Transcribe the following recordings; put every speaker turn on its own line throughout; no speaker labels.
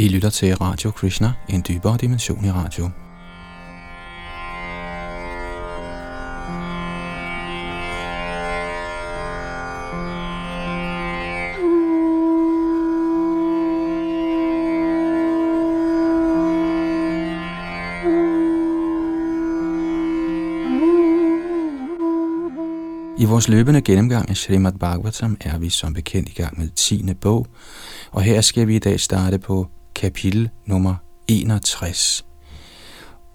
I lytter til Radio Krishna, en dybere dimension i radio. I vores løbende gennemgang af Srimad Bhagavatam er vi som bekendt i gang med 10. bog, og her skal vi i dag starte på kapitel nummer 61,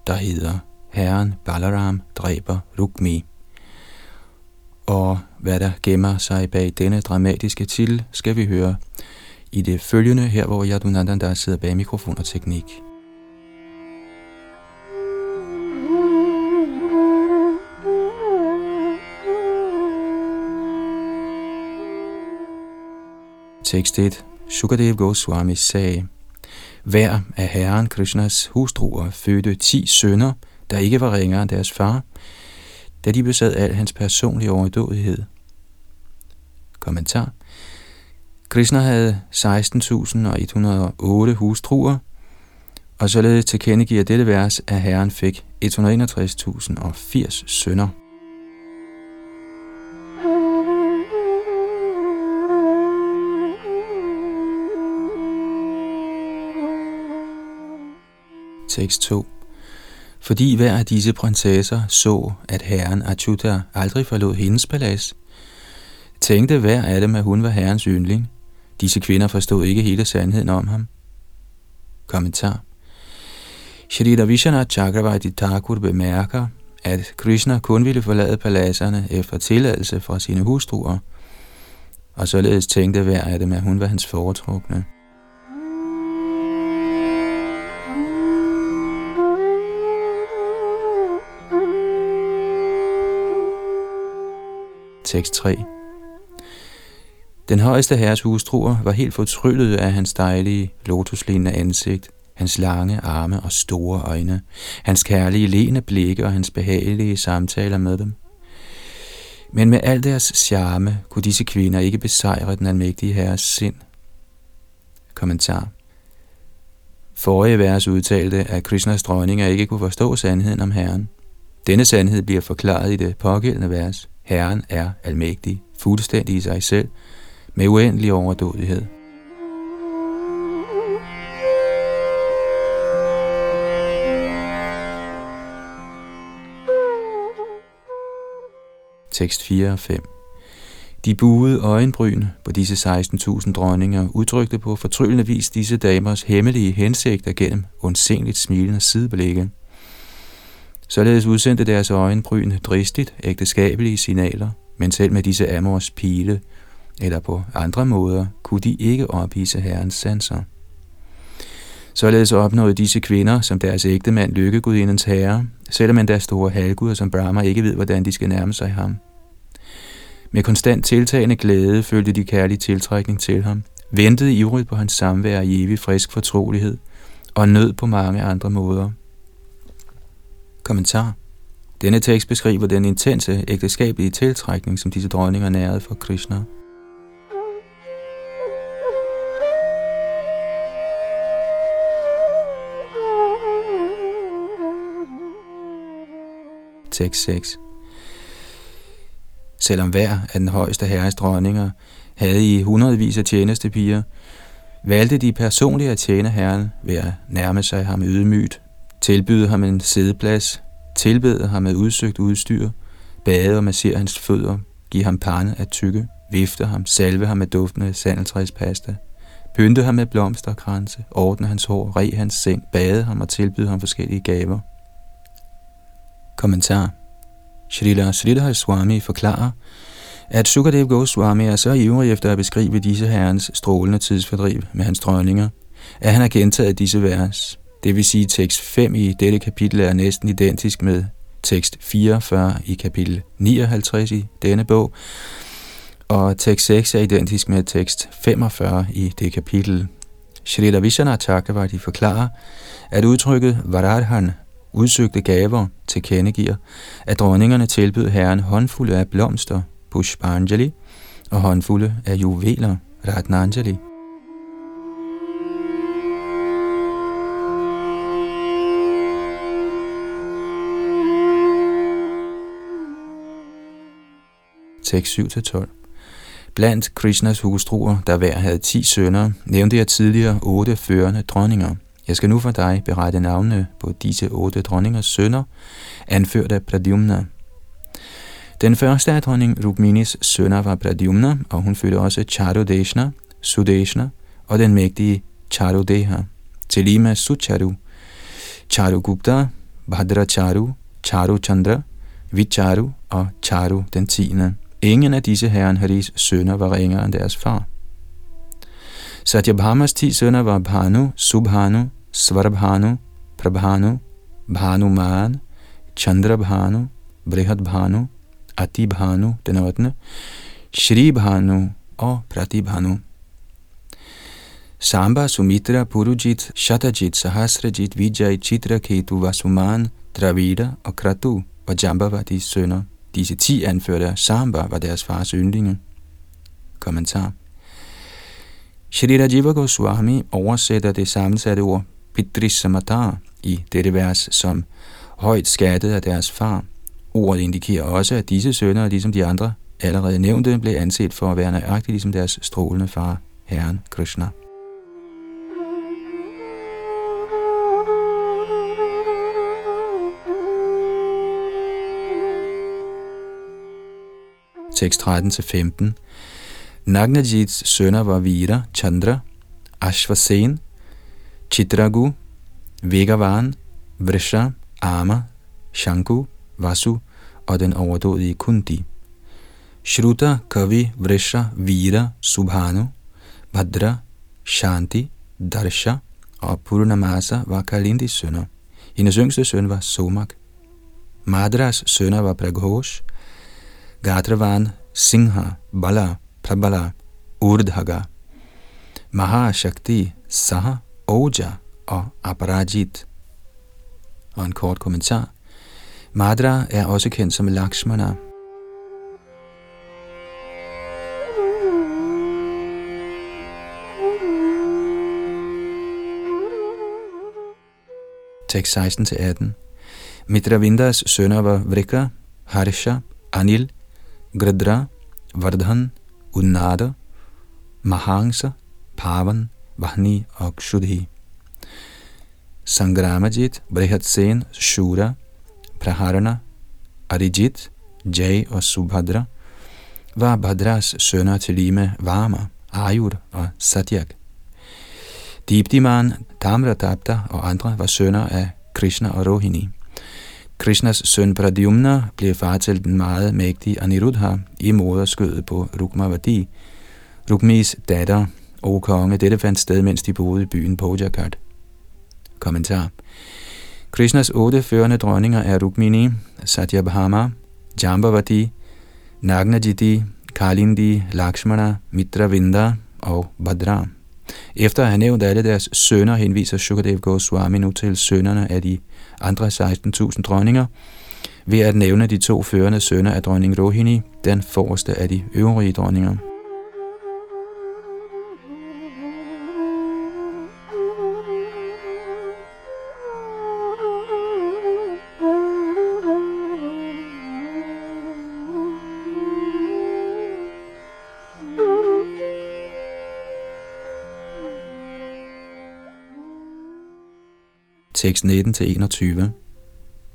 der hedder Herren Balaram dræber Rukmi. Og hvad der gemmer sig bag denne dramatiske titel, skal vi høre i det følgende her, hvor Yadunandan der sidder bag mikrofon og teknik. Tekst 1. Sukadev Goswami sagde, hver af herren Krishnas hustruer fødte ti sønner, der ikke var ringere end deres far, da de besad al hans personlige overdådighed. Kommentar. Krishna havde 16.108 hustruer, og således tilkendegiver dette vers, at herren fik 161.080 sønner. Tekst 2 Fordi hver af disse prinsesser så, at herren Achuta aldrig forlod hendes palads, tænkte hver af dem, at hun var herrens yndling. Disse kvinder forstod ikke hele sandheden om ham. Kommentar Shri Ravishana Chakravarti Thakur bemærker, at Krishna kun ville forlade paladserne efter tilladelse fra sine hustruer, og således tænkte hver af dem, at hun var hans foretrukne. Tekst 3 Den højeste herres hustruer var helt fortryllet af hans dejlige, lotuslignende ansigt, hans lange arme og store øjne, hans kærlige, lene blikke og hans behagelige samtaler med dem. Men med al deres charme kunne disse kvinder ikke besejre den almægtige herres sind. Kommentar Forrige vers udtalte, at Krishnas dronninger ikke kunne forstå sandheden om Herren. Denne sandhed bliver forklaret i det pågældende vers. Herren er almægtig, fuldstændig i sig selv, med uendelig overdådighed. Tekst 4 og 5 De buede øjenbryn på disse 16.000 dronninger udtrykte på fortryllende vis disse damers hemmelige hensigter gennem ondsenligt smilende sideblikke. Således udsendte deres øjenbryn dristigt ægteskabelige signaler, men selv med disse amors pile, eller på andre måder, kunne de ikke opvise herrens sanser. Således opnåede disse kvinder, som deres ægtemand lykkegudindens herre, selvom endda store halvguder som Brahma ikke ved, hvordan de skal nærme sig ham. Med konstant tiltagende glæde følte de kærlig tiltrækning til ham, ventede ivrigt på hans samvær i evig frisk fortrolighed, og nød på mange andre måder – Kommentar. Denne tekst beskriver den intense ægteskabelige tiltrækning, som disse dronninger nærede for Krishna. Tekst 6 Selvom hver af den højeste herres dronninger havde i hundredvis af tjenestepiger, valgte de personligt at tjene herren ved at nærme sig ham ydmygt tilbyde ham en sædeplads, tilbede ham med udsøgt udstyr, bade og massere hans fødder, give ham pande at tykke, vifte ham, salve ham med duftende sandeltræspasta, pynte ham med blomster og kranse, ordne hans hår, re hans seng, bade ham og tilbyde ham forskellige gaver. Kommentar. Srila Sridhar Swami forklarer, at Sukadev Goswami er så ivrig efter at beskrive disse herrens strålende tidsfordriv med hans dronninger, at han har gentaget disse vers. Det vil sige, at tekst 5 i dette kapitel er næsten identisk med tekst 44 i kapitel 59 i denne bog, og tekst 6 er identisk med tekst 45 i det kapitel. Shrita Vishana de forklarer, at udtrykket Varadhan, udsøgte gaver, til kendegiver, at dronningerne tilbød herren håndfulde af blomster, Pushpanjali, og håndfulde af juveler, Ratnanjali. Tekst 7-12. Blandt Krishnas hustruer, der hver havde ti sønner, nævnte jeg tidligere otte førende dronninger. Jeg skal nu for dig berette navnene på disse otte dronningers sønner, anført af Pradyumna. Den første af dronning Rukminis sønner var Pradyumna, og hun fødte også Charudeshna, Sudeshna og den mægtige Charudeha. Til lige med Sucharu, Charugupta, Bhadracharu, Charu Chandra, Vicharu og Charu den tiende. Ingen af disse herren Haris sønner var ringere end deres far. Satyabhamas ti sønner var Bhanu, Subhanu, Svarabhanu, Prabhanu, Bhanuman, Chandrabhanu, Brihadbhanu, Atibhanu, den 8. Shri Bhanu og Pratibhanu. Samba, Sumitra, Purujit, Shatajit, Sahasrajit, Vijay, Chitra, Ketu, Vasuman, Dravida og Kratu var Jambavadis sønner. Disse ti anførte Samba var deres fars yndlinge. Kommentar Shri Rajiva Goswami oversætter det sammensatte ord Pitrisamatar i dette vers som højt skattet af deres far. Ordet indikerer også, at disse sønner, ligesom de andre allerede nævnte, blev anset for at være nøjagtigt ligesom deres strålende far, Herren Krishna. Tekst 13-15. Nagnajits sønner var Vira, Chandra, Ashvasen, Chitragu, Vegavan, Vrisha, Ama, Shanku, Vasu og den overdådige Kunti. Shruta, Kavi, Vrisha, Vira, Subhanu, Bhadra, Shanti, Darsha og Purnamasa var Kalindis sønner. Hendes yngste søn var Somak. Madras sønner var Praghosh, Gatravan, Singha, Bala, Prabala, Urdhaga, Mahashakti, Saha, Oja og Aparajit. Og en kort kommentar. Madra er også kendt som Lakshmana. Tekst 16-18. Mitravindas sønner var Vrika, Harsha, Anil, Gradra, Vardhan, Unnada, Mahangsa, Pavan, Vahni og Kshudhi. Sangramajit, Brihatsen, Shura, Praharana, Arijit, Jay og Subhadra var Bhadras sønner til lige med Varma, Ayur og Satyak. Diptiman, Tamratapta og andre var sønner af Krishna og Rohini. Krishnas søn Pradyumna blev far til den meget mægtige Aniruddha i moderskødet på Rukmavati, Rukmis datter og konge. Dette fandt sted, mens de boede i byen Pojakart. Kommentar. Krishnas otte førende dronninger er Rukmini, Satyabhama, Jambavati, Nagnajiti, Kalindi, Lakshmana, Mitravinda og Badra. Efter at have nævnt alle deres sønner, henviser Shukadev Goswami nu til sønnerne af de andre 16.000 dronninger, ved at nævne de to førende sønner af dronning Rohini, den forreste af de øvrige dronninger. Tekst 19-21.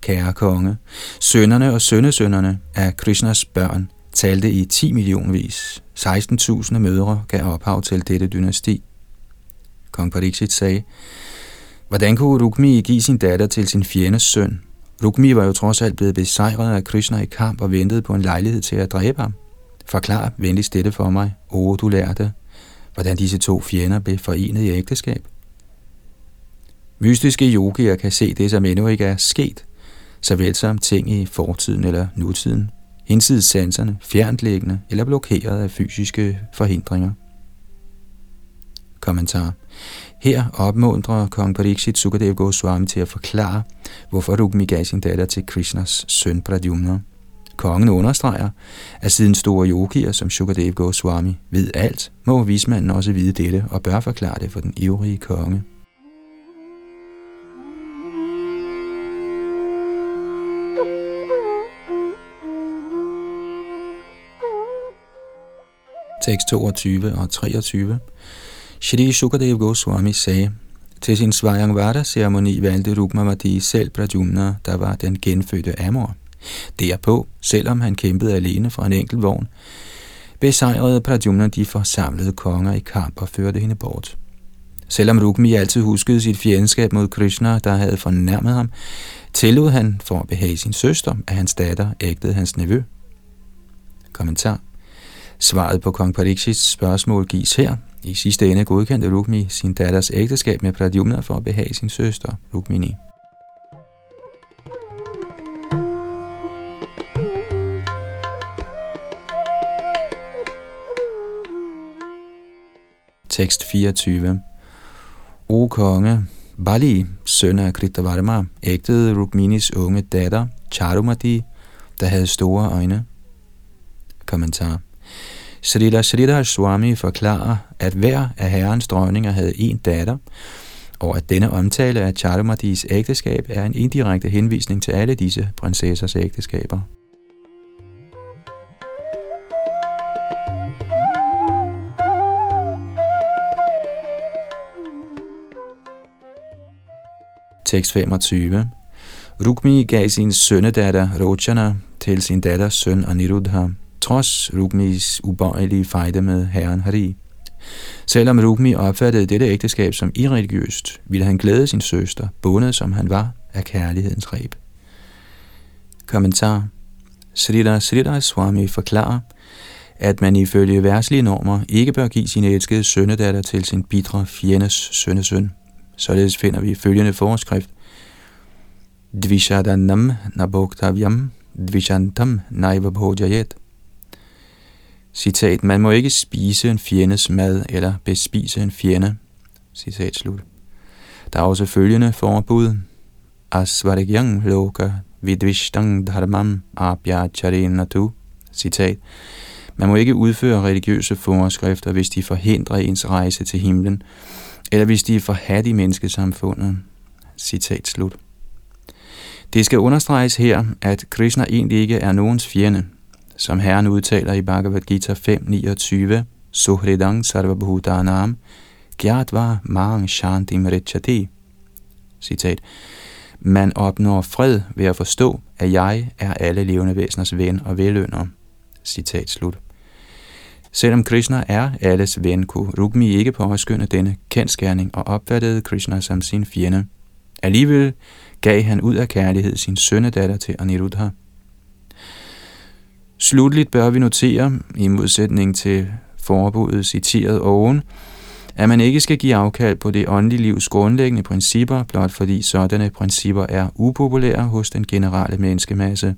Kære konge, sønnerne og sønnesønnerne af Krishnas børn talte i 10 millionvis. 16.000 mødre gav ophav til dette dynasti. Kong Pariksit sagde, Hvordan kunne Rukmi give sin datter til sin fjendes søn? Rukmi var jo trods alt blevet besejret af Krishna i kamp og ventede på en lejlighed til at dræbe ham. Forklar venligst dette for mig, o du lærte, hvordan disse to fjender blev forenet i ægteskab. Mystiske yogier kan se det, som endnu ikke er sket, såvel som ting i fortiden eller nutiden, hinsides sanserne, fjerntliggende eller blokeret af fysiske forhindringer. Kommentar. Her opmuntrer kong Pariksit Sukadev Goswami til at forklare, hvorfor Rukmi gav sin datter til Krishnas søn Pradyumna. Kongen understreger, at siden store yogier som Sukadev Goswami ved alt, må vismanden også vide dette og bør forklare det for den ivrige konge. Tekst 22 og 23. Shri Shukadev Goswami sagde, til sin Svajangvada-ceremoni valgte Rukmavati selv Prajumna, der var den genfødte Amor. Derpå, selvom han kæmpede alene fra en enkelt vogn, besejrede Prajumna de forsamlede konger i kamp og førte hende bort. Selvom Rukmi altid huskede sit fjendskab mod Krishna, der havde fornærmet ham, tillod han for at behage sin søster, at hans datter ægtede hans nevø. Kommentar. Svaret på kong Parikshits spørgsmål gives her. I sidste ende godkendte Rukmi sin datters ægteskab med Pradyumna for at behage sin søster, Rukmini. Tekst 24 O konge, Bali, søn af Kritavarma, ægtede Rukminis unge datter, Charumati, der havde store øjne. Kommentar Srila Sridhar Swami forklarer, at hver af herrens dronninger havde en datter, og at denne omtale af Charumadis ægteskab er en indirekte henvisning til alle disse prinsessers ægteskaber. Tekst 25. Rukmi gav sin sønnedatter Rochana til sin datters søn Aniruddha, trods Rukmis ubøjelige fejde med herren Hari. Selvom Rukmi opfattede dette ægteskab som irreligiøst, ville han glæde sin søster, bundet som han var af kærlighedens reb. Kommentar Sridhar Sridhar Swami forklarer, at man ifølge værtslige normer ikke bør give sin elskede sønnedatter til sin bidre fjendes sønnesøn. Således finder vi følgende forskrift. Dvishadanam naboktavyam dvishantam naivabhodjayet. Citat, man må ikke spise en fjendes mad eller bespise en fjende. Citat slut. Der er også følgende forbud. Asvarigyang loka vidvishtang dharmam abhyacharinatu. Citat. Man må ikke udføre religiøse forskrifter, hvis de forhindrer ens rejse til himlen, eller hvis de er forhat i menneskesamfundet. Citat slut. Det skal understreges her, at Krishna egentlig ikke er nogens fjende, som Herren udtaler i Bhagavad Gita 5.29, Suhridang sarvabhutanam, gyatva mang shantim richati. Citat. Man opnår fred ved at forstå, at jeg er alle levende væseners ven og velønder. Citat slut. Selvom Krishna er alles ven, kunne Rukmi ikke påskynde denne kendskærning og opfattede Krishna som sin fjende. Alligevel gav han ud af kærlighed sin sønnedatter til Aniruddha. Slutligt bør vi notere, i modsætning til forbuddet citeret oven, at man ikke skal give afkald på det åndelige livs grundlæggende principper, blot fordi sådanne principper er upopulære hos den generelle menneskemasse.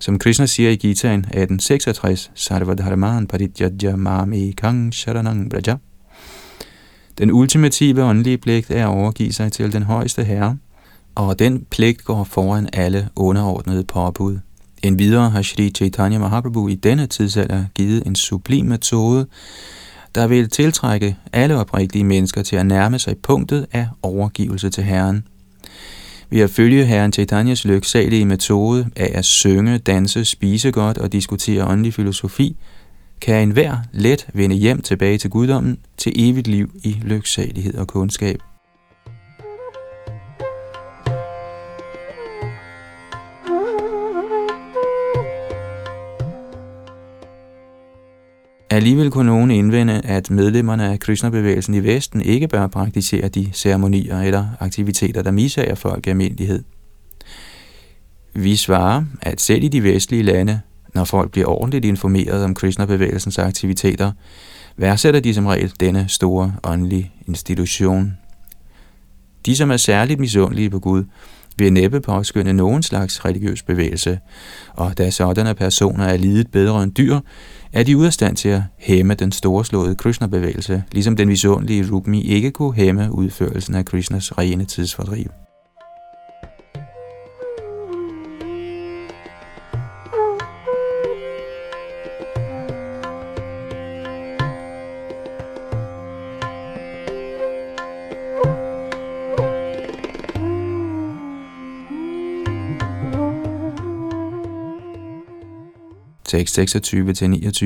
Som Krishna siger i Gitaen 1866, Sarvadharman parityaja mami kang sharanang braja. Den ultimative åndelige pligt er at overgive sig til den højeste herre, og den pligt går foran alle underordnede påbud. En videre har Sri Chaitanya Mahaprabhu i denne tidsalder givet en sublim metode, der vil tiltrække alle oprigtige mennesker til at nærme sig punktet af overgivelse til Herren. Ved at følge Herren Chaitanyas lyksalige metode af at synge, danse, spise godt og diskutere åndelig filosofi, kan enhver let vende hjem tilbage til guddommen til evigt liv i lyksalighed og kundskab. Alligevel kunne nogen indvende, at medlemmerne af Krishna-bevægelsen i Vesten ikke bør praktisere de ceremonier eller aktiviteter, der misager folk i almindelighed. Vi svarer, at selv i de vestlige lande, når folk bliver ordentligt informeret om Krishna-bevægelsens aktiviteter, værdsætter de som regel denne store åndelige institution. De, som er særligt misundelige på Gud, vil næppe påskynde nogen slags religiøs bevægelse, og da sådanne personer er lidet bedre end dyr, er de ude af stand til at hæmme den storslåede Krishna-bevægelse, ligesom den visundelige Rukmi ikke kunne hæmme udførelsen af Krishnas rene tidsfordriv. Tekst 26-29.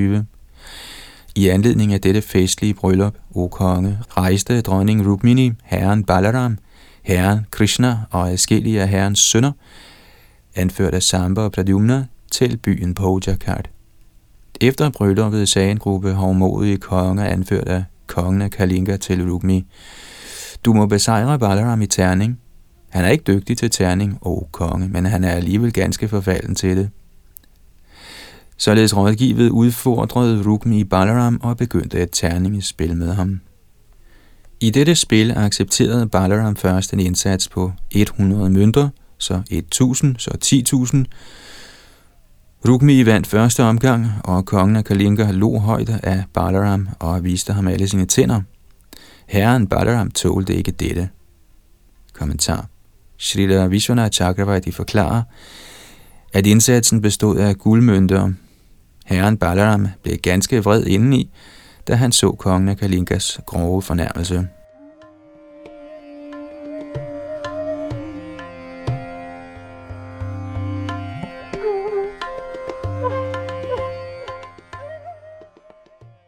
I anledning af dette festlige bryllup, o konge, rejste dronning Rukmini, herren Balaram, herren Krishna og adskillige af herrens sønner, anført af Samba og Pradyumna, til byen Pojakart. Efter brylluppet sagde en gruppe hovmodige konger anført af kongen af Kalinga til Rukmi, du må besejre Balaram i terning. Han er ikke dygtig til terning, o konge, men han er alligevel ganske forfalden til det. Således rådgivet udfordrede Rukmi Balaram og begyndte et terningsspil med ham. I dette spil accepterede Balaram først en indsats på 100 mønter, så 1000, så 10.000. Rukmi vandt første omgang, og kongen af Kalinga lå højt af Balaram og viste ham alle sine tænder. Herren Balaram tålte ikke dette. Kommentar. Srila Vishwanath Chakravarti forklarer, at indsatsen bestod af guldmønter. Herren Balaram blev ganske vred indeni, da han så kongen af Kalinkas grove fornærmelse.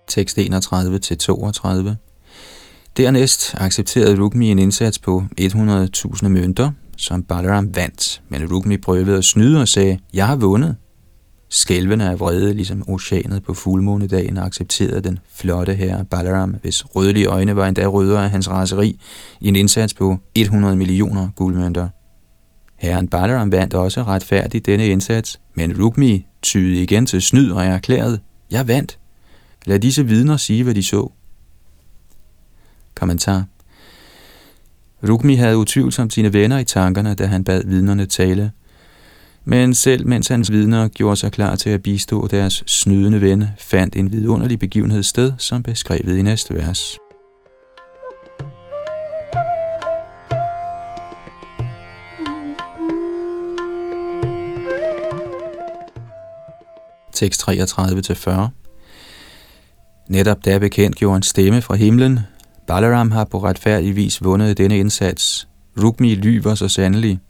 Tekst 31-32 Dernæst accepterede Rukmi en indsats på 100.000 mønter, som Balaram vandt, men Rukmi prøvede at snyde og sagde, jeg har vundet. Skælvene af vrede, ligesom oceanet på fuldmånedagen, accepterede den flotte herre Balaram, hvis rødlige øjne var endda rødere af hans raseri, i en indsats på 100 millioner guldmønter. Herren Balaram vandt også retfærdigt denne indsats, men Rukmi tyede igen til snyd og erklærede, jeg vandt. Lad disse vidner sige, hvad de så. Kommentar Rukmi havde utvivlsomt sine venner i tankerne, da han bad vidnerne tale. Men selv mens hans vidner gjorde sig klar til at bistå deres snydende ven, fandt en vidunderlig begivenhed sted, som beskrevet i næste vers. Tekst 33-40 Netop da bekendt gjorde en stemme fra himlen, Balaram har på retfærdig vis vundet denne indsats. Rukmi lyver så sandelig.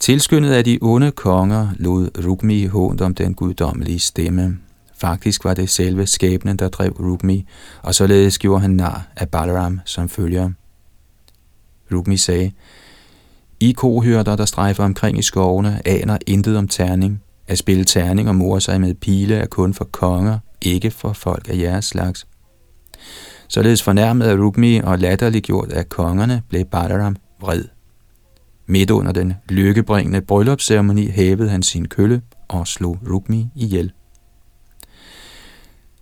Tilskyndet af de onde konger lod Rukmi hånd om den guddommelige stemme. Faktisk var det selve skæbnen, der drev Rukmi, og således gjorde han nar af Balaram som følger. Rukmi sagde, I kohørter, der strejfer omkring i skovene, aner intet om terning. At spille terning og more sig med pile er kun for konger, ikke for folk af jeres slags. Således fornærmet af Rukmi og latterliggjort af kongerne, blev Balaram vred. Midt under den lykkebringende bryllupsceremoni hævede han sin kølle og slog Rukmi ihjel.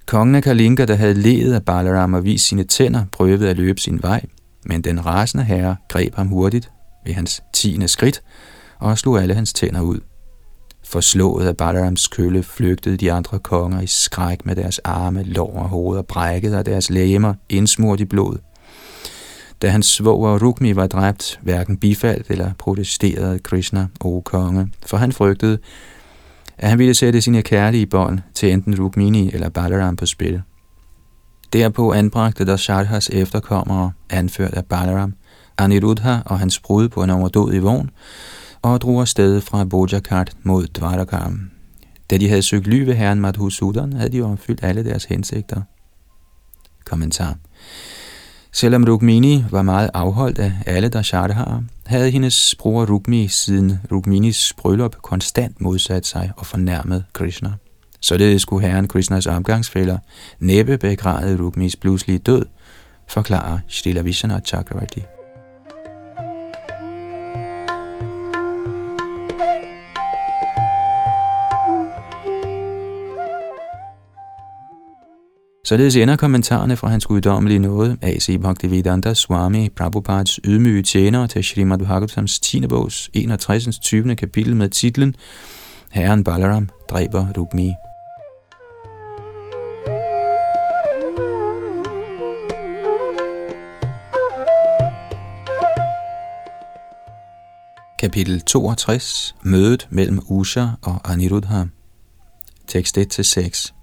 Kongen af Kalinga, der havde ledet af Balaram og vist sine tænder, prøvede at løbe sin vej, men den rasende herre greb ham hurtigt ved hans tiende skridt og slog alle hans tænder ud. Forslået af Balarams kølle flygtede de andre konger i skræk med deres arme, lår og hoveder brækket af deres læmer indsmurt i blod. Da hans svoger Rukmi var dræbt, hverken bifaldt eller protesterede Krishna, o konge, for han frygtede, at han ville sætte sine kærlige bånd til enten Rukmini eller Balaram på spil. Derpå anbragte der Shadhas efterkommere, anført af Balaram, Aniruddha og hans brud på en overdådig vogn, og drog afsted fra Bojakart mod Dvarakam. Da de havde søgt ly ved herren Madhusudan, havde de opfyldt alle deres hensigter. Kommentar. Selvom Rukmini var meget afholdt af alle har, havde hendes bror Rukmi siden Rukminis bryllup konstant modsat sig og fornærmet Krishna. Således skulle herren Krishnas omgangsfælder næppe begræde Rukmis pludselige død, forklarer Srila Vishana Chakravarti. Således ender kommentarerne fra hans guddommelige nåde, A.C. Bhaktivedanta Swami Prabhupads ydmyge tjener til Srimad Bhagavatams 10. bogs 61. 20. kapitel med titlen Herren Balaram dræber Rukmi. Kapitel 62. Mødet mellem Usha og Aniruddha. Tekst 1-6.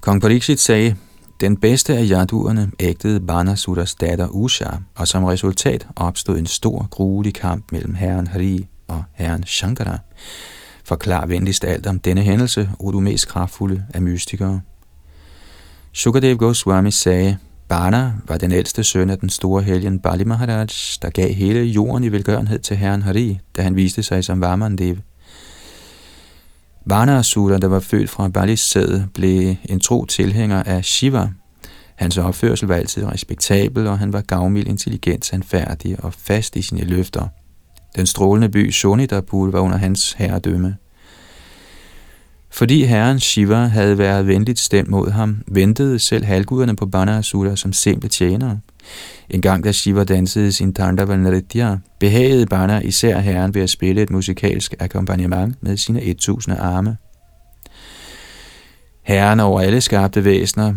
Kong Pariksit sagde, den bedste af jaduerne ægtede Banasuras datter Usha, og som resultat opstod en stor, gruelig kamp mellem herren Hari og herren Shankara. Forklar venligst alt om denne hændelse, o du mest kraftfulde af mystikere. Sukadev Goswami sagde, Bana var den ældste søn af den store helgen Bali Maharaj, der gav hele jorden i velgørenhed til herren Hari, da han viste sig som Vamandev. Varnasura, der var født fra Balis sæd, blev en tro tilhænger af Shiva. Hans opførsel var altid respektabel, og han var gavmild, intelligent, sandfærdig og fast i sine løfter. Den strålende by Shonidapur var under hans herredømme. Fordi herren Shiva havde været venligt stemt mod ham, ventede selv halvguderne på Banasura som simple tjenere. En gang da Shiva dansede sin Tandava Nritya, behagede Bana især herren ved at spille et musikalsk akkompagnement med sine 1000 arme. Herren over alle skabte væsener,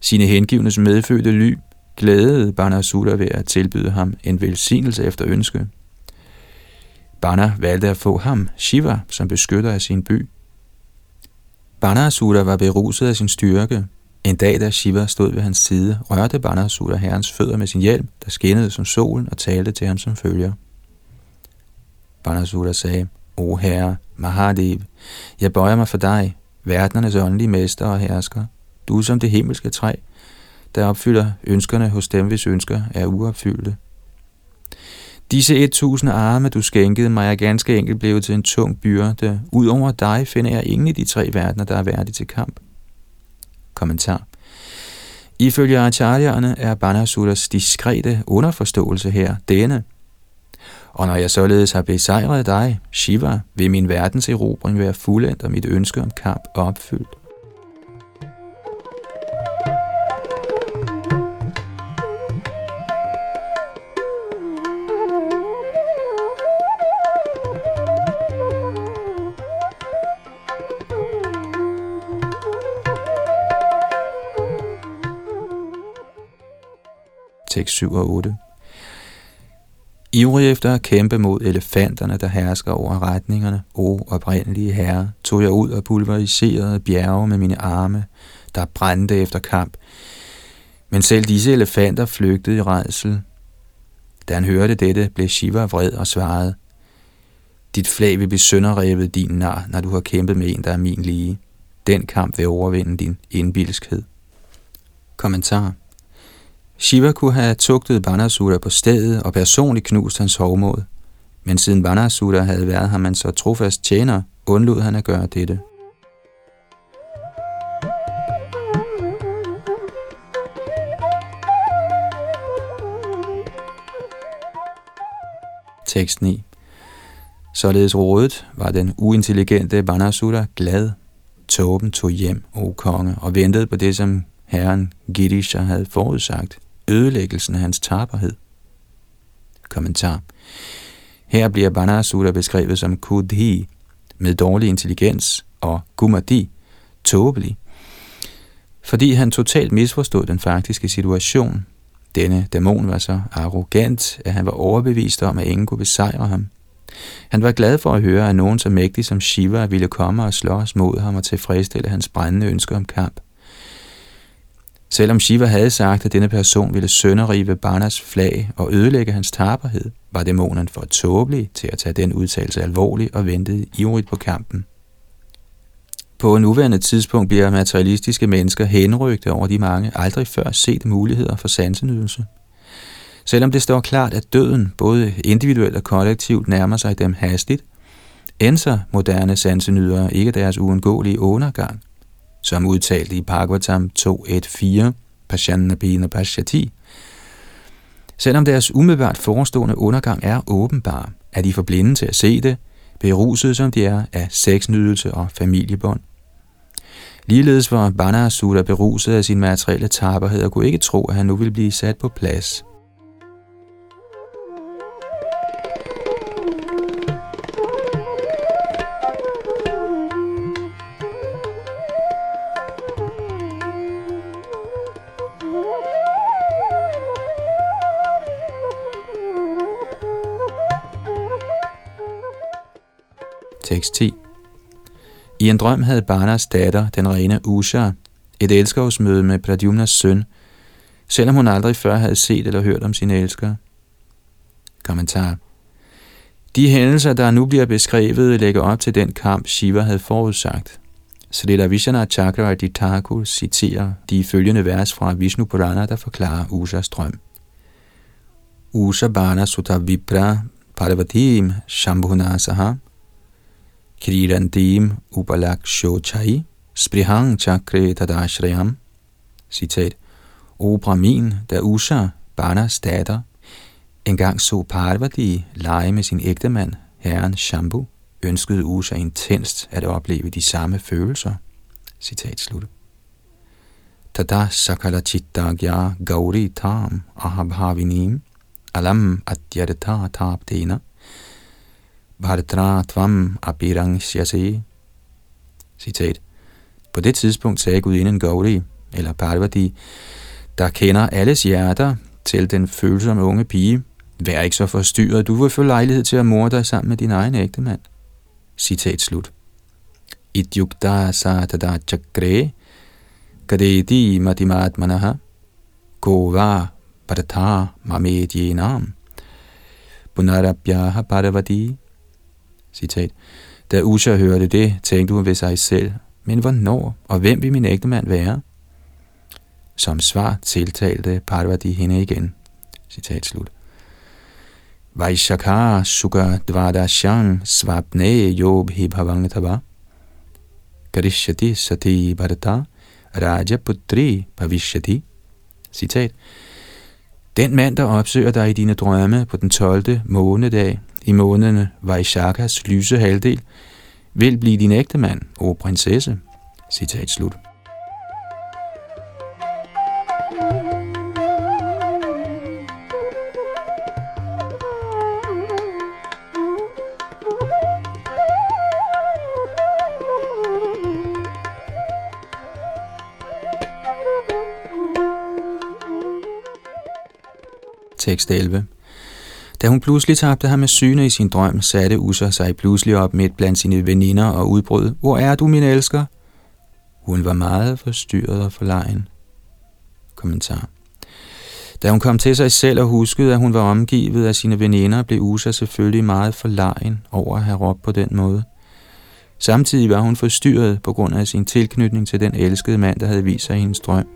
sine hengivnes medfødte ly, glædede Banasura ved at tilbyde ham en velsignelse efter ønske. Bana valgte at få ham, Shiva, som beskytter af sin by. Banasura var beruset af sin styrke. En dag, da Shiva stod ved hans side, rørte Banasura herrens fødder med sin hjelm, der skinnede som solen og talte til ham som følger. Banasura sagde, O herre, Mahadev, jeg bøjer mig for dig, verdenernes åndelige mester og hersker. Du er som det himmelske træ, der opfylder ønskerne hos dem, hvis ønsker er uopfyldte. Disse 1000 arme, du skænkede mig, er ganske enkelt blevet til en tung byrde. Udover dig finder jeg ingen i de tre verdener, der er værdige til kamp. Kommentar. Ifølge acharyerne er Banasulas diskrete underforståelse her denne. Og når jeg således har besejret dig, Shiva, vil min verdens erobring være fuldendt og mit ønske om kamp opfyldt. Tekst 7 og 8. Ivrig efter at kæmpe mod elefanterne, der hersker over retningerne, o oprindelige herre, tog jeg ud og pulveriserede bjerge med mine arme, der brændte efter kamp. Men selv disse elefanter flygtede i redsel. Da han hørte dette, blev Shiva vred og svarede, Dit flag vil blive sønderrevet, din nar, når du har kæmpet med en, der er min lige. Den kamp vil overvinde din indbilskhed. Kommentar Shiva kunne have tugtet Banasura på stedet og personligt knust hans hovmod. Men siden Banasura havde været ham en så trofast tjener, undlod han at gøre dette. Tekst 9 Således rådet var den uintelligente Banasura glad. Tåben tog hjem, o konge, og ventede på det, som herren Girisha havde forudsagt – ødelæggelsen af hans taberhed. Kommentar. Her bliver Banasura beskrevet som Kudhi, med dårlig intelligens, og Gumadi, tåbelig, fordi han totalt misforstod den faktiske situation. Denne dæmon var så arrogant, at han var overbevist om, at ingen kunne besejre ham. Han var glad for at høre, at nogen så mægtig som Shiva ville komme og slås mod ham og tilfredsstille hans brændende ønsker om kamp. Selvom Shiva havde sagt, at denne person ville sønderrive Barnas flag og ødelægge hans taberhed, var dæmonen for tåbelig til at tage den udtalelse alvorligt og ventede ivrigt på kampen. På nuværende tidspunkt bliver materialistiske mennesker henrygte over de mange aldrig før set muligheder for sansenydelse. Selvom det står klart, at døden, både individuelt og kollektivt, nærmer sig dem hastigt, ændrer moderne sansenydere ikke deres uundgåelige undergang – som udtalt i Bhagavatam 2.1.4, Pashanna Bina Pashyati. Selvom deres umiddelbart forestående undergang er åbenbar, er de for blinde til at se det, beruset som de er af sexnydelse og familiebånd. Ligeledes var Banasura beruset af sin materielle taberhed og kunne ikke tro, at han nu ville blive sat på plads – Tekst 10 I en drøm havde Barnas datter, den rene Usha, et elskovsmøde med Pradyumnas søn, selvom hun aldrig før havde set eller hørt om sin elsker. Kommentar De hændelser, der nu bliver beskrevet, lægger op til den kamp, Shiva havde forudsagt. Srila Vishana Chakravarti Thakur citerer de følgende vers fra Vishnu Purana, der forklarer Usas drøm. Usha Bana Sutta Vipra Parvatim Shambhunasaha Krirandim Upalak Shochai Sprihang Chakre Tadashrayam. Citat. O Brahmin, da Usha, Banas datter, engang så Parvati lege med sin ægtemand, herren Shambhu, ønskede Usha intenst at opleve de samme følelser. Citat slut. Tada sakala chittagya gauri tam ahabhavinim alam adyadata tapdena bharatra tvam apirangshyase. Citat. På det tidspunkt sagde Gudinden Gauri, eller Parvati, der kender alles hjerter til den følsomme unge pige, Vær ikke så forstyrret, du vil få lejlighed til at morde dig sammen med din egen ægtemand. Citat slut. Idyukta satada chakre kadeti matimatmanaha gova padata mamedjenam punarabhyaha parvati. Citat. Da Usha hørte det, tænkte hun ved sig selv, men hvornår og hvem vil min ægtemand være? Som svar tiltalte Parvati hende igen. Citat slut. Vaishakha suga Dvadashang Svapne Yobhi hibhavangatava. Karishyati Sati Bharata Raja Putri Bhavishyati Citat Den mand, der opsøger dig i dine drømme på den 12. månedag i månederne Vaishakas lyse halvdel, vil blive din ægte mand, o prinsesse. Citat slut. Tekst 11. Da hun pludselig tabte ham med syne i sin drøm, satte Usa sig pludselig op midt blandt sine veninder og udbrød, Hvor er du, min elsker? Hun var meget forstyrret og forlegen. Kommentar. Da hun kom til sig selv og huskede, at hun var omgivet af sine veninder, blev Usa selvfølgelig meget forlegen over at have råbt på den måde. Samtidig var hun forstyrret på grund af sin tilknytning til den elskede mand, der havde vist sig i hendes drøm.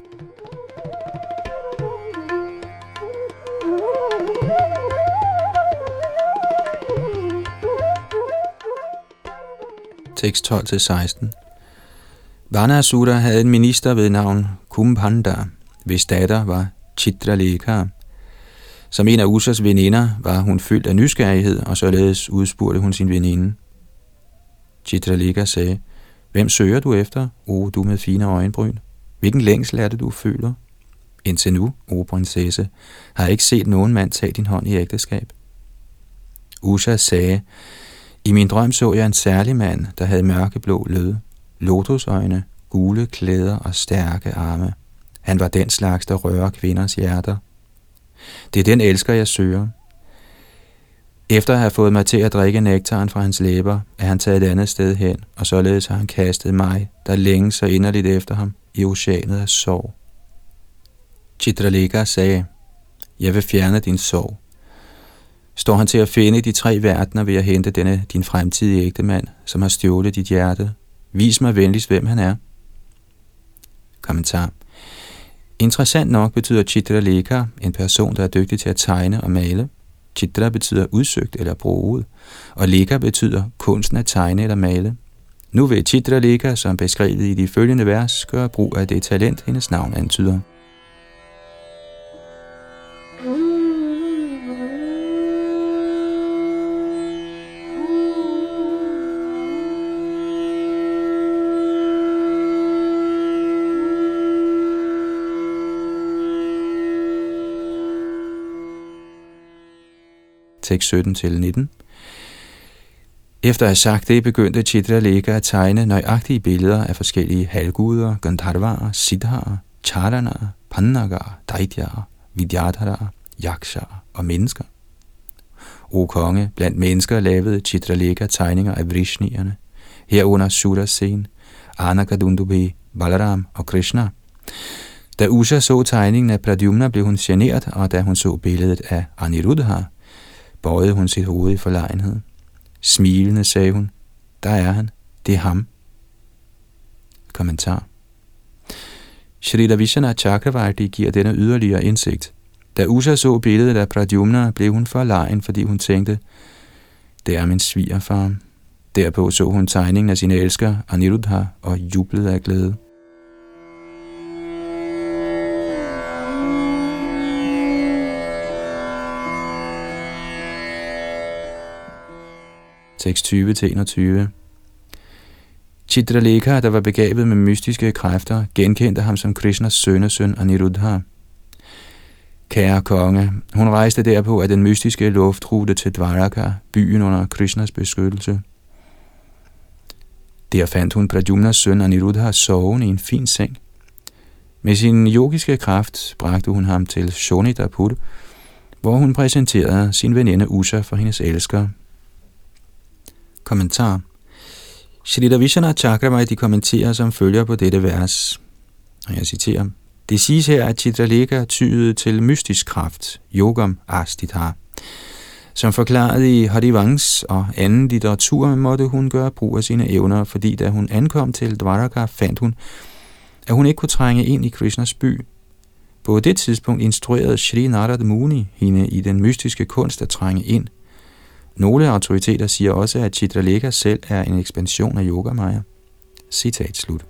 Tekst 12-16. Vanasura havde en minister ved navn Kumbhanda, hvis datter var Chitralekha. Som en af Usas veninder var hun fyldt af nysgerrighed, og således udspurgte hun sin veninde. Chitralekha sagde, Hvem søger du efter, o du med fine øjenbryn? Hvilken længsel er det, du føler? Indtil nu, o prinsesse, har jeg ikke set nogen mand tage din hånd i ægteskab. Usha sagde, i min drøm så jeg en særlig mand, der havde mørkeblå lød, lotusøjne, gule klæder og stærke arme. Han var den slags, der rører kvinders hjerter. Det er den elsker, jeg søger. Efter at have fået mig til at drikke nektaren fra hans læber, er han taget et andet sted hen, og således har han kastet mig, der længe så inderligt efter ham, i oceanet af sorg. Chitraleka sagde, jeg vil fjerne din sorg står han til at finde de tre verdener ved at hente denne din fremtidige ægtemand, som har stjålet dit hjerte. Vis mig venligst, hvem han er. Kommentar. Interessant nok betyder Chitraleka en person, der er dygtig til at tegne og male. Chitra betyder udsøgt eller bruget, og Leka betyder kunsten at tegne eller male. Nu vil Chitraleka, som beskrevet i de følgende vers, gøre brug af det talent, hendes navn antyder. Tekst 17-19. Efter at have sagt det, begyndte Chitraleka at tegne nøjagtige billeder af forskellige halvguder, Gandharvaer, siddharer, Charanaer, Pannagar, Daityaer, Vidyadhara, Yakshar og mennesker. O konge, blandt mennesker lavede Chitraleka tegninger af Vrishnierne, herunder Surasen, Anakadundubi, Balaram og Krishna. Da Usha så tegningen af Pradyumna, blev hun generet, og da hun så billedet af Aniruddha, bøjede hun sit hoved i forlegenhed. Smilende sagde hun, der er han, det er ham. Kommentar Shri Vishana Chakravarti giver denne yderligere indsigt. Da Usha så billedet af Pradyumna, blev hun forlegen, fordi hun tænkte, det er min svigerfar. Derpå så hun tegningen af sin elsker, Aniruddha, og jublede af glæde. Tekst 20-21 Chitralekha, der var begavet med mystiske kræfter, genkendte ham som Krishnas sønnesøn Aniruddha. Kære konge, hun rejste derpå af den mystiske luftrute til Dvaraka, byen under Krishnas beskyttelse. Der fandt hun Pradyumnas søn Aniruddha sovende i en fin seng. Med sin yogiske kraft bragte hun ham til Shonidapur, hvor hun præsenterede sin veninde Usha for hendes elsker. Kommentar Shri Ravishana Chakravarti kommenterer som følger på dette vers. Og jeg citerer. Det siges her, at Chitralika tyede til mystisk kraft, yogam astithar. Som forklaret i Harivangs og anden litteratur, måtte hun gøre brug af sine evner, fordi da hun ankom til Dvaraka, fandt hun, at hun ikke kunne trænge ind i Krishnas by. På det tidspunkt instruerede Shri Narad Muni hende i den mystiske kunst at trænge ind. Nogle autoriteter siger også, at Chitraleka selv er en ekspansion af Yogamaya. Citat slut.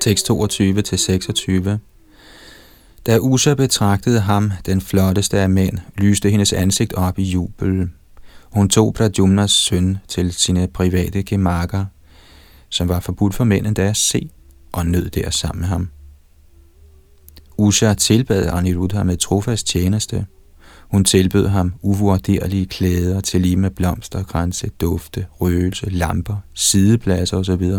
Tekst 22-26 Da Usha betragtede ham, den flotteste af mænd, lyste hendes ansigt op i jubel. Hun tog Pradyumnas søn til sine private gemakker, som var forbudt for mænd endda at se, og nød der sammen med ham. Usha tilbad Aniruddha med trofast tjeneste. Hun tilbød ham uvurderlige klæder til lige med blomster, grænse, dufte, røgelse, lamper, sidepladser osv.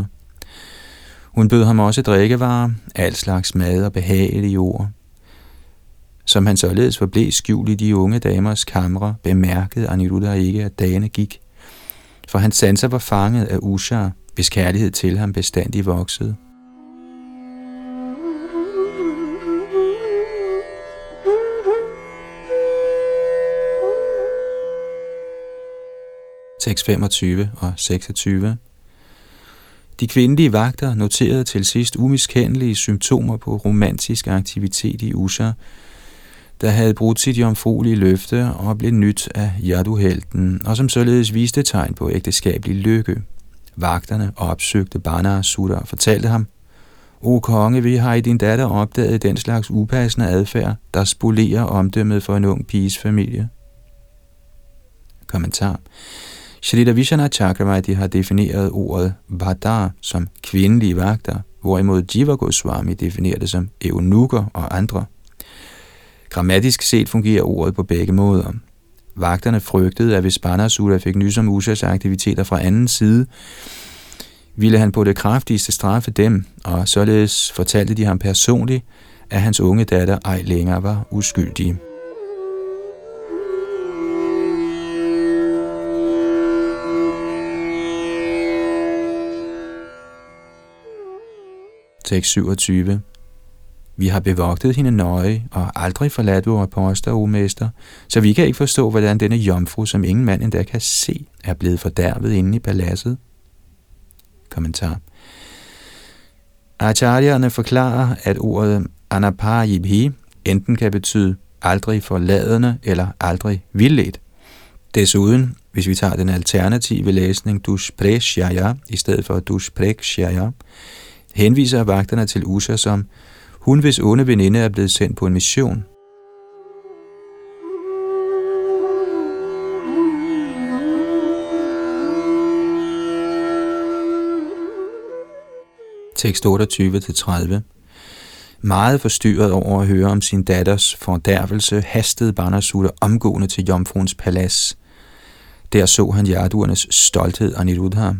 Hun bød ham også drikkevarer, al slags mad og behagelige ord. Som han således forblev skjult i de unge damers kamre, bemærkede Aniruddha ikke, at dagene gik. For hans sanser var fanget af Usha, hvis kærlighed til ham bestandig voksede. Tekst 25 og 26 de kvindelige vagter noterede til sidst umiskendelige symptomer på romantisk aktivitet i Usha, der havde brudt sit jomfruelige løfte og blev nyt af Jaduhelten, og som således viste tegn på ægteskabelig lykke. Vagterne opsøgte Bana Sutta og fortalte ham, O konge, vi har i din datter opdaget den slags upassende adfærd, der spolerer omdømmet for en ung piges familie. Kommentar Shalita Vishana Chakravarti har defineret ordet Vadar som kvindelige vagter, hvorimod Jiva Goswami definerer det som eunukker og andre. Grammatisk set fungerer ordet på begge måder. Vagterne frygtede, at hvis Banasura fik nys om Usas aktiviteter fra anden side, ville han på det kraftigste straffe dem, og således fortalte de ham personligt, at hans unge datter ej længere var uskyldig. Tekst 27 vi har bevogtet hende nøje og aldrig forladt vores poster, o mester, så vi kan ikke forstå, hvordan denne jomfru, som ingen mand endda kan se, er blevet fordærvet inde i paladset. Kommentar. Acharyerne forklarer, at ordet anapayibhi enten kan betyde aldrig forladende eller aldrig vildledt. Desuden, hvis vi tager den alternative læsning dushpreshaya i stedet for dushprekshaya, henviser vagterne til Usha som hun, hvis onde veninde er blevet sendt på en mission. Tekst 28-30 Meget forstyrret over at høre om sin datters fordærvelse, hastede Banasutta omgående til jomfruens palads. Der så han jarduernes stolthed og Aniruddha.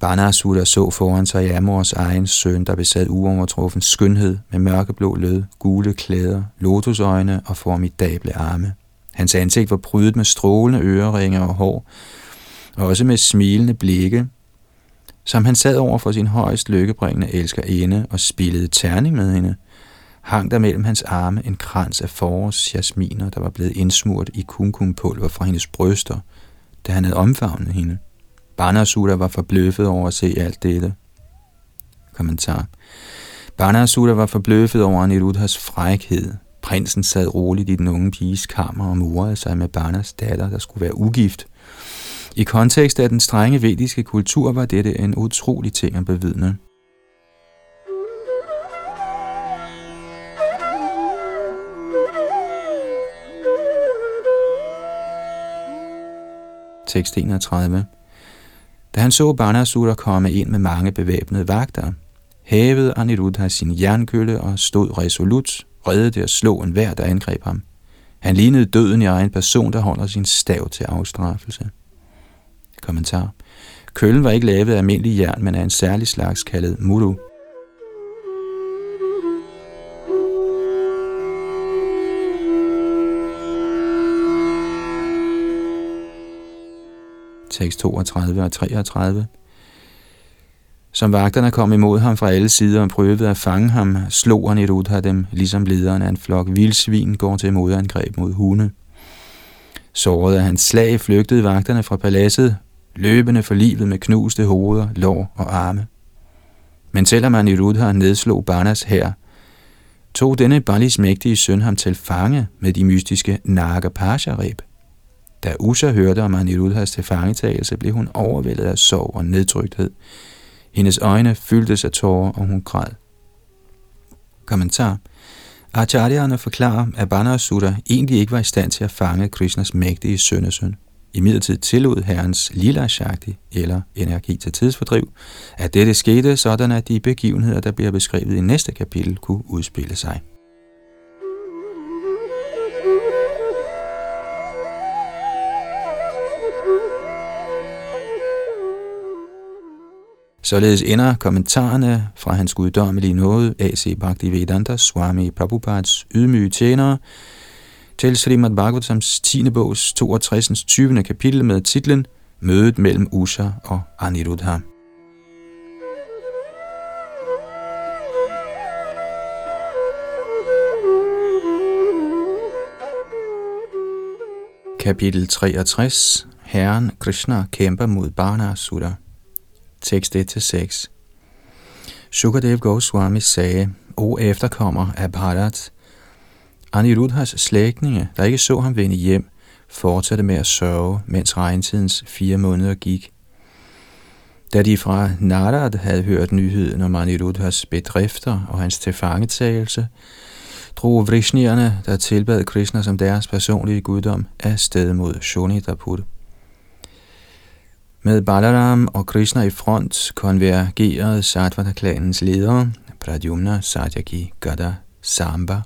Banasura så foran sig Amors egen søn, der besad uovertruffen skønhed med mørkeblå lød, gule klæder, lotusøjne og formidable arme. Hans ansigt var prydet med strålende øreringe og hår, og også med smilende blikke, som han sad over for sin højst lykkebringende elskerinde og spillede terning med hende, hang der mellem hans arme en krans af forårsjasminer, der var blevet indsmurt i kumkumpulver fra hendes bryster, da han havde omfavnet hende. Banasura var forbløffet over at se alt dette. Kommentar. Banasura var forbløffet over Anirudhas frækhed. Prinsen sad roligt i den unge piges kammer og murede sig med Banas datter, der skulle være ugift. I kontekst af den strenge vediske kultur var dette en utrolig ting at bevidne. Tekst 31 da han så Banasura komme ind med mange bevæbnede vagter, hævede Aniruddha sin jernkølle og stod resolut, redde det at slå en hver, der angreb ham. Han lignede døden i egen person, der holder sin stav til afstraffelse. Kommentar. Køllen var ikke lavet af almindelig jern, men af en særlig slags kaldet muru. Tekst 32 og 33. Som vagterne kom imod ham fra alle sider og prøvede at fange ham, slog han et ud af dem, ligesom lederen af en flok vildsvin går til modangreb mod hunde. Såret af hans slag flygtede vagterne fra paladset, løbende for livet med knuste hoveder, lår og arme. Men selvom han i Rudha nedslog Barnas her, tog denne Balis mægtige søn ham til fange med de mystiske Nagapasha-reb. Da Usha hørte om Aniruddhas tilfangetagelse, blev hun overvældet af sorg og nedtrykthed. Hendes øjne fyldtes af tårer, og hun græd. Kommentar. Acharyana forklarer, at Banasura egentlig ikke var i stand til at fange Krishnas mægtige sønnesøn. I midlertid tillod herrens lila shakti, eller energi til tidsfordriv, at dette skete sådan, at de begivenheder, der bliver beskrevet i næste kapitel, kunne udspille sig. Således ender kommentarerne fra hans guddommelige nåde, A.C. Bhaktivedanta Swami Prabhupads ydmyge tjenere, til Srimad Bhagavatams 10. bogs 62. 20. kapitel med titlen Mødet mellem Usha og Aniruddha. Kapitel 63 Herren Krishna kæmper mod Barnasura tekst 1-6. Sukadev Goswami sagde, O efterkommer af Bharat, Anirudhas slægtninge, der ikke så ham vende hjem, fortsatte med at sørge, mens regntidens fire måneder gik. Da de fra Narad havde hørt nyheden om Anirudhas bedrifter og hans tilfangetagelse, drog vrishnierne, der tilbad Krishna som deres personlige guddom, afsted mod Shonitapur. Med Balaram og Krishna i front konvergerede Satvata-klanens ledere, Pradyumna, Satyaki, Gada, Samba,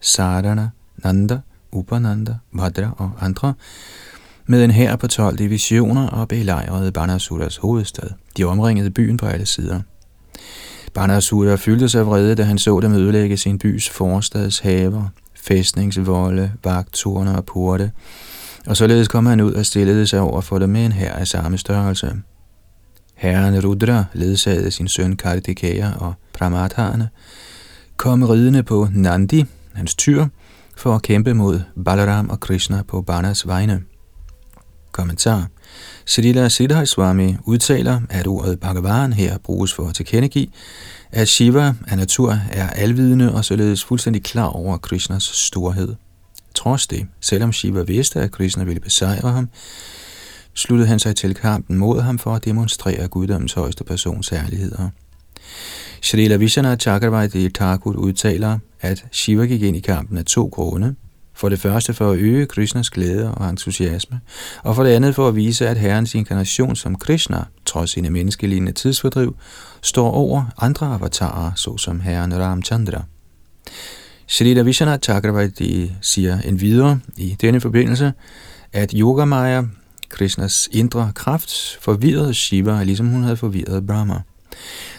Sarana, Nanda, Upananda, Bhadra og andre, med en hær på 12 divisioner og belejrede Banasuras hovedstad. De omringede byen på alle sider. Banasura fyldte sig vrede, da han så dem ødelægge sin bys forstads haver, fæstningsvolde, vagttorne og porte, og således kom han ud og stillede sig over for dem med en hær af samme størrelse. Herren Rudra ledsagede sin søn Kartikeya og Pramatharne, kom ridende på Nandi, hans tyr, for at kæmpe mod Balaram og Krishna på Banas vegne. Kommentar. Srila Siddhar Swami udtaler, at ordet Bhagavan her bruges for at tilkendegive, at Shiva af natur er alvidende og således fuldstændig klar over Krishnas storhed. Trods det, selvom Shiva vidste, at Krishna ville besejre ham, sluttede han sig til kampen mod ham for at demonstrere guddommens højeste persons herligheder. Srila Vishana Chakravarti Thakur udtaler, at Shiva gik ind i kampen af to grunde. For det første for at øge Krishnas glæde og entusiasme, og for det andet for at vise, at Herrens inkarnation som Krishna, trods sine menneskelignende tidsfordriv, står over andre avatarer, såsom Herren Ramchandra. Shrita Vishana Chakravarti siger en videre i denne forbindelse, at Yogamaya, Krishnas indre kraft, forvirrede Shiva, ligesom hun havde forvirret Brahma.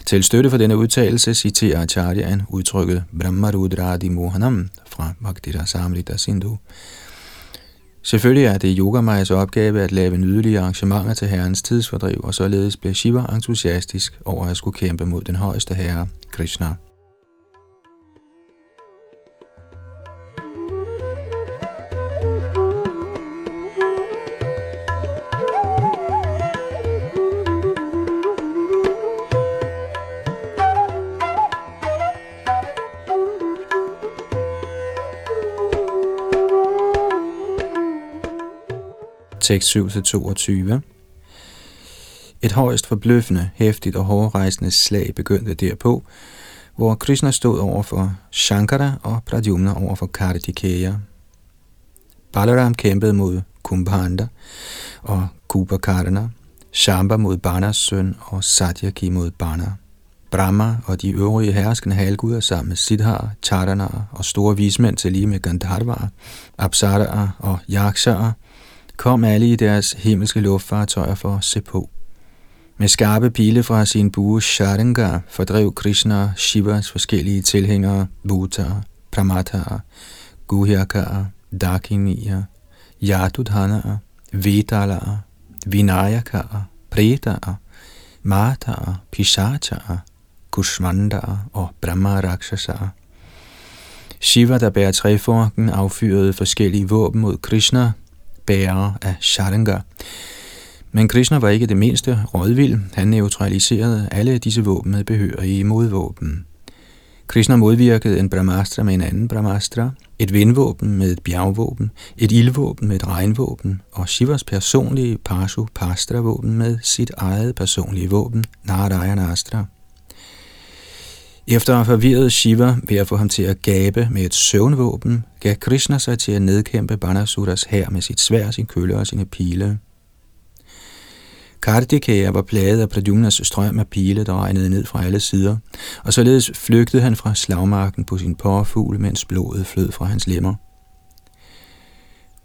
Til støtte for denne udtalelse citerer Acharyaen udtrykket Brahmarudradi Mohanam fra Bhaktira Samrita Sindhu. Selvfølgelig er det Yogamayas opgave at lave nydelige arrangementer til herrens tidsfordriv, og således bliver Shiva entusiastisk over at skulle kæmpe mod den højeste herre, Krishna. Tekst 7-22 Et højst forbløffende, hæftigt og hårdrejsende slag begyndte derpå, hvor Krishna stod over for Shankara og Pradyumna over for Kartikeya. Balaram kæmpede mod Kumbhanda og Kubakarna, Shamba mod Banas søn og Satyaki mod Bana. Brahma og de øvrige herskende halvguder sammen med Siddhar, Charanar og store vismænd til lige med Gandharvar, Apsara og Yakshara, kom alle i deres himmelske luftfartøjer for at se på. Med skarpe pile fra sin bue Sharinga fordrev Krishna Shivas forskellige tilhængere, Bhuta, Pramata, Guhyaka, Dakiniya, Yadudhana, Vedala, Vinayaka, Preta, Mata, Pishacha, Kushmanda og Brahma Rakshasa. Shiva, der bærer træforken, affyrede forskellige våben mod Krishna, bærer af Sharanga. Men Krishna var ikke det mindste rådvild. Han neutraliserede alle disse våben med behørige modvåben. Krishna modvirkede en brahmastra med en anden brahmastra, et vindvåben med et bjergvåben, et ildvåben med et regnvåben, og Shivas personlige Pashu Pastra våben med sit eget personlige våben, Narayanastra. Efter at have forvirret Shiva ved at få ham til at gabe med et søvnvåben, gav Krishna sig til at nedkæmpe Banasuras hær med sit svær, sin kølle og sine pile. Kartikeya var plaget af Pradyumnas strøm af pile, der regnede ned fra alle sider, og således flygtede han fra slagmarken på sin påfugl, mens blodet flød fra hans lemmer.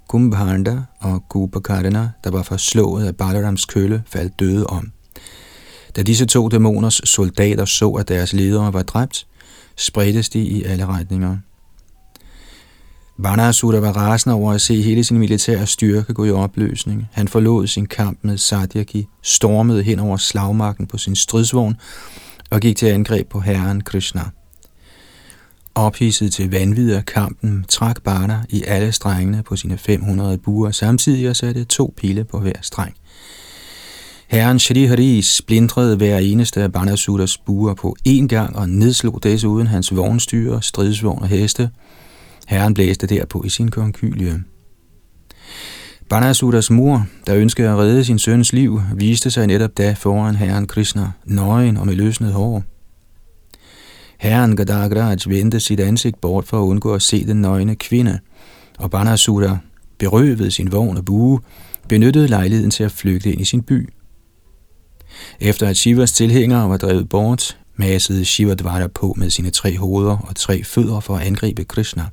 Kumbhanda og Kubakarna, der var forslået af Balarams kølle, faldt døde om. Da disse to dæmoners soldater så, at deres ledere var dræbt, spredtes de i alle retninger. Banasura var rasende over at se hele sin militære styrke gå i opløsning. Han forlod sin kamp med Satyaki, stormede hen over slagmarken på sin stridsvogn og gik til angreb på herren Krishna. Ophidset til vanvid af kampen trak Barna i alle strengene på sine 500 buer samtidig og satte to pile på hver streng. Herren Shri Hari splindrede hver eneste af Banasuras buer på én gang og nedslog desuden hans vognstyre, stridsvogn og heste. Herren blæste derpå i sin konkylie. Banasuras mor, der ønskede at redde sin søns liv, viste sig netop da foran herren Krishna, nøgen og med løsnet hår. Herren Gadagraj vendte sit ansigt bort for at undgå at se den nøgne kvinde, og Banasura, berøvet sin vogn og bue, benyttede lejligheden til at flygte ind i sin by. Efter at Shivas tilhængere var drevet bort, massede Shivadvara på med sine tre hoveder og tre fødder for at angribe Krishna.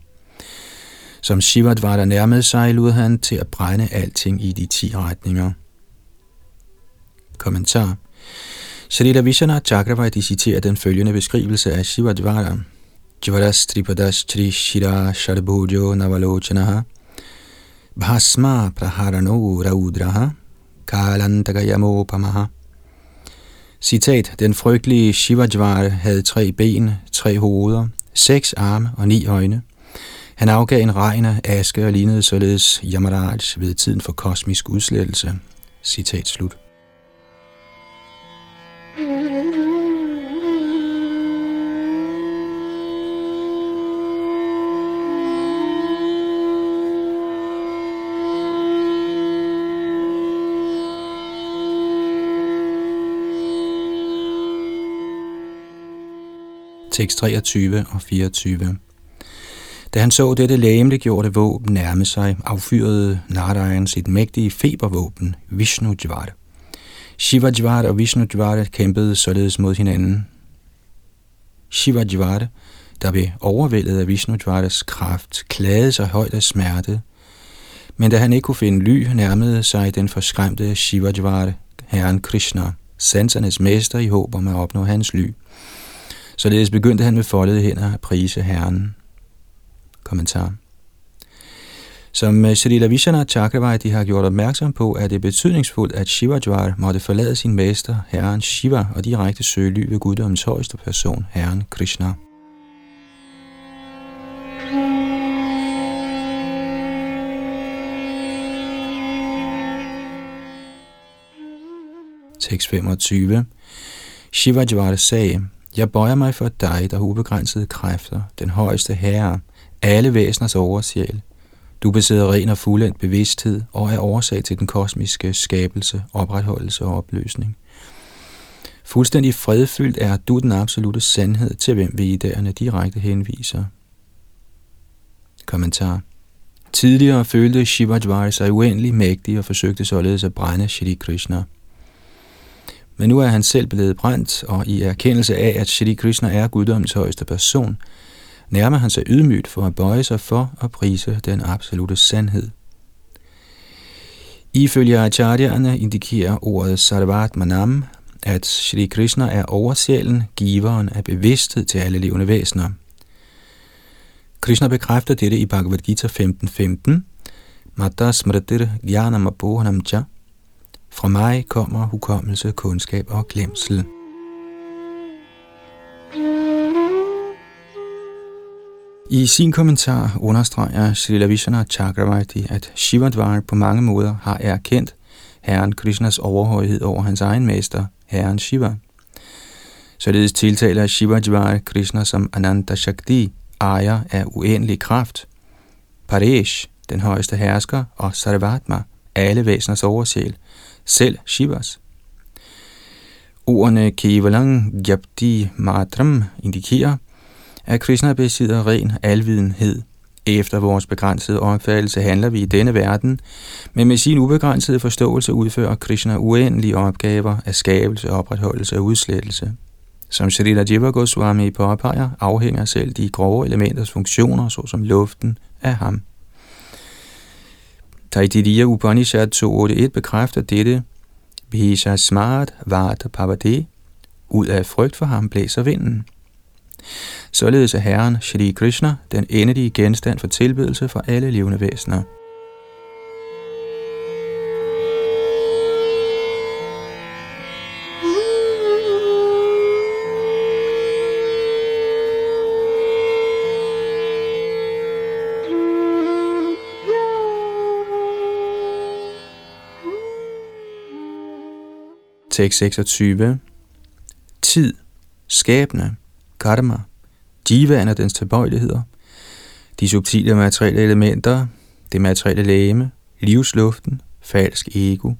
Som Shivadvara nærmede sig, lod han til at brænde alting i de ti retninger. Kommentar Shrita Vishana Chakravarti citerer den følgende beskrivelse af Shivadvara. Jvaras tripadas tri shira sharbhujo navalochanaha bhasma praharano raudraha kalantagayamopamaha Citat, den frygtelige Shivajvar havde tre ben, tre hoveder, seks arme og ni øjne. Han afgav en regn af aske og lignede således Yamaraj ved tiden for kosmisk udslettelse. Citat slut. Tekst 23 og 24. Da han så dette lægemliggjorte våben nærme sig, affyrede Narayan sit mægtige febervåben, Vishnu Jvar. Shiva Jvar og Vishnu Jvar kæmpede således mod hinanden. Shiva Jvar, der blev overvældet af Vishnu Jvaras kraft, klagede sig højt af smerte, men da han ikke kunne finde ly, nærmede sig den forskræmte Shiva Jvar, herren Krishna, sansernes mester i håb om at opnå hans ly. Således begyndte han med foldede hænder at prise Herren. Kommentar. Som øh, Srila Vishana Chakravarti har gjort opmærksom på, er det betydningsfuldt, at Shivajwar måtte forlade sin mester, Herren Shiva, og direkte søge ly ved guddommens højeste person, Herren Krishna. Tekst 25 Shivajwar sagde, jeg bøjer mig for dig, der har ubegrænsede kræfter, den højeste herre, alle væseners oversjæl. Du besidder ren og fuldendt bevidsthed og er årsag til den kosmiske skabelse, opretholdelse og opløsning. Fuldstændig fredfyldt er du den absolute sandhed, til hvem vi idéerne direkte henviser. Kommentar Tidligere følte Shivajvari sig uendelig mægtig og forsøgte således at brænde Shri Krishna. Men nu er han selv blevet brændt, og i erkendelse af, at Shri Krishna er guddommens højeste person, nærmer han sig ydmygt for at bøje sig for at prise den absolute sandhed. Ifølge acharyerne indikerer ordet Sarvat Manam, at Shri Krishna er oversjælen, giveren af bevidsthed til alle levende væsener. Krishna bekræfter dette i Bhagavad Gita 15.15. Mata smritir jnanam abohanam cha. Fra mig kommer hukommelse, kundskab og glemsel. I sin kommentar understreger Srila Vishana Chakravarti, at Shivadvar på mange måder har erkendt Herren Krishnas overhøjhed over hans egen mester, Herren Shiva. Således tiltaler Shivadvar Krishna som Ananta Shakti, ejer af uendelig kraft. Paresh, den højeste hersker, og Sarvatma, alle væseners oversjæl, selv Shivas. Ordene Kevalang Gyabdi Matram indikerer, at Krishna besidder ren alvidenhed. Efter vores begrænsede opfattelse handler vi i denne verden, men med sin ubegrænsede forståelse udfører Krishna uendelige opgaver af skabelse, opretholdelse og udslettelse. Som Srila Jiva Goswami påpeger, afhænger selv de grove elementers funktioner, såsom luften, af ham. Taitiriya Upanishad 2.8.1 bekræfter dette. Bhisha smart vart pavade. Ud af frygt for ham blæser vinden. Således er Herren Shri Krishna den endelige genstand for tilbedelse for alle levende væsener. Tekst 26. Tid, skæbne, karma, divan og dens tilbøjeligheder, de subtile materielle elementer, det materielle lægeme, livsluften, falsk ego,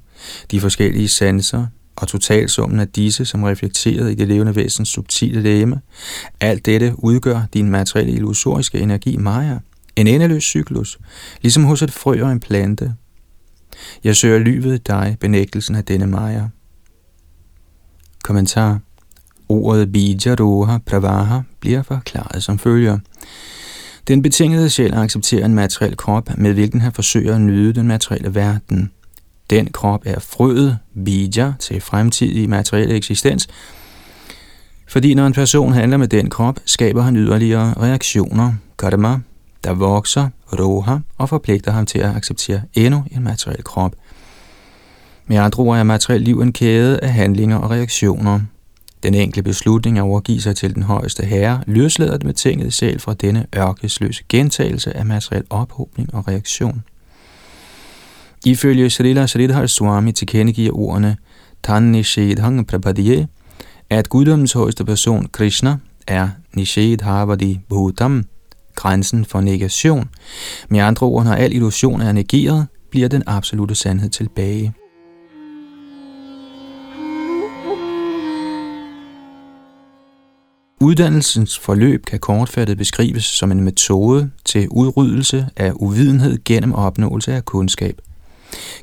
de forskellige sanser og totalsummen af disse, som reflekteret i det levende væsens subtile lægeme, alt dette udgør din materielle illusoriske energi Maya, en endeløs cyklus, ligesom hos et frø og en plante. Jeg søger lyvet i dig, benægtelsen af denne Maya. Kommentar. Ordet bija roha pravaha bliver forklaret som følger. Den betingede sjæl accepterer en materiel krop, med hvilken han forsøger at nyde den materielle verden. Den krop er frøet, bija, til fremtidig materiel eksistens, fordi når en person handler med den krop, skaber han yderligere reaktioner, karma, der vokser, roha, og forpligter ham til at acceptere endnu en materiel krop. Med andre ord er materiel liv en kæde af handlinger og reaktioner – den enkle beslutning at overgive sig til den højeste herre løslader med tinget selv fra denne ørkesløse gentagelse af materiel ophobning og reaktion. Ifølge Srila Sridhar Swami tilkendegiver ordene Tan Nishedhang Prabhadiye, at guddommens højeste person, Krishna, er Nishedhavadi Bhutam, grænsen for negation. Med andre ord, når al illusion er negeret, bliver den absolute sandhed tilbage. Uddannelsens forløb kan kortfattet beskrives som en metode til udryddelse af uvidenhed gennem opnåelse af kundskab.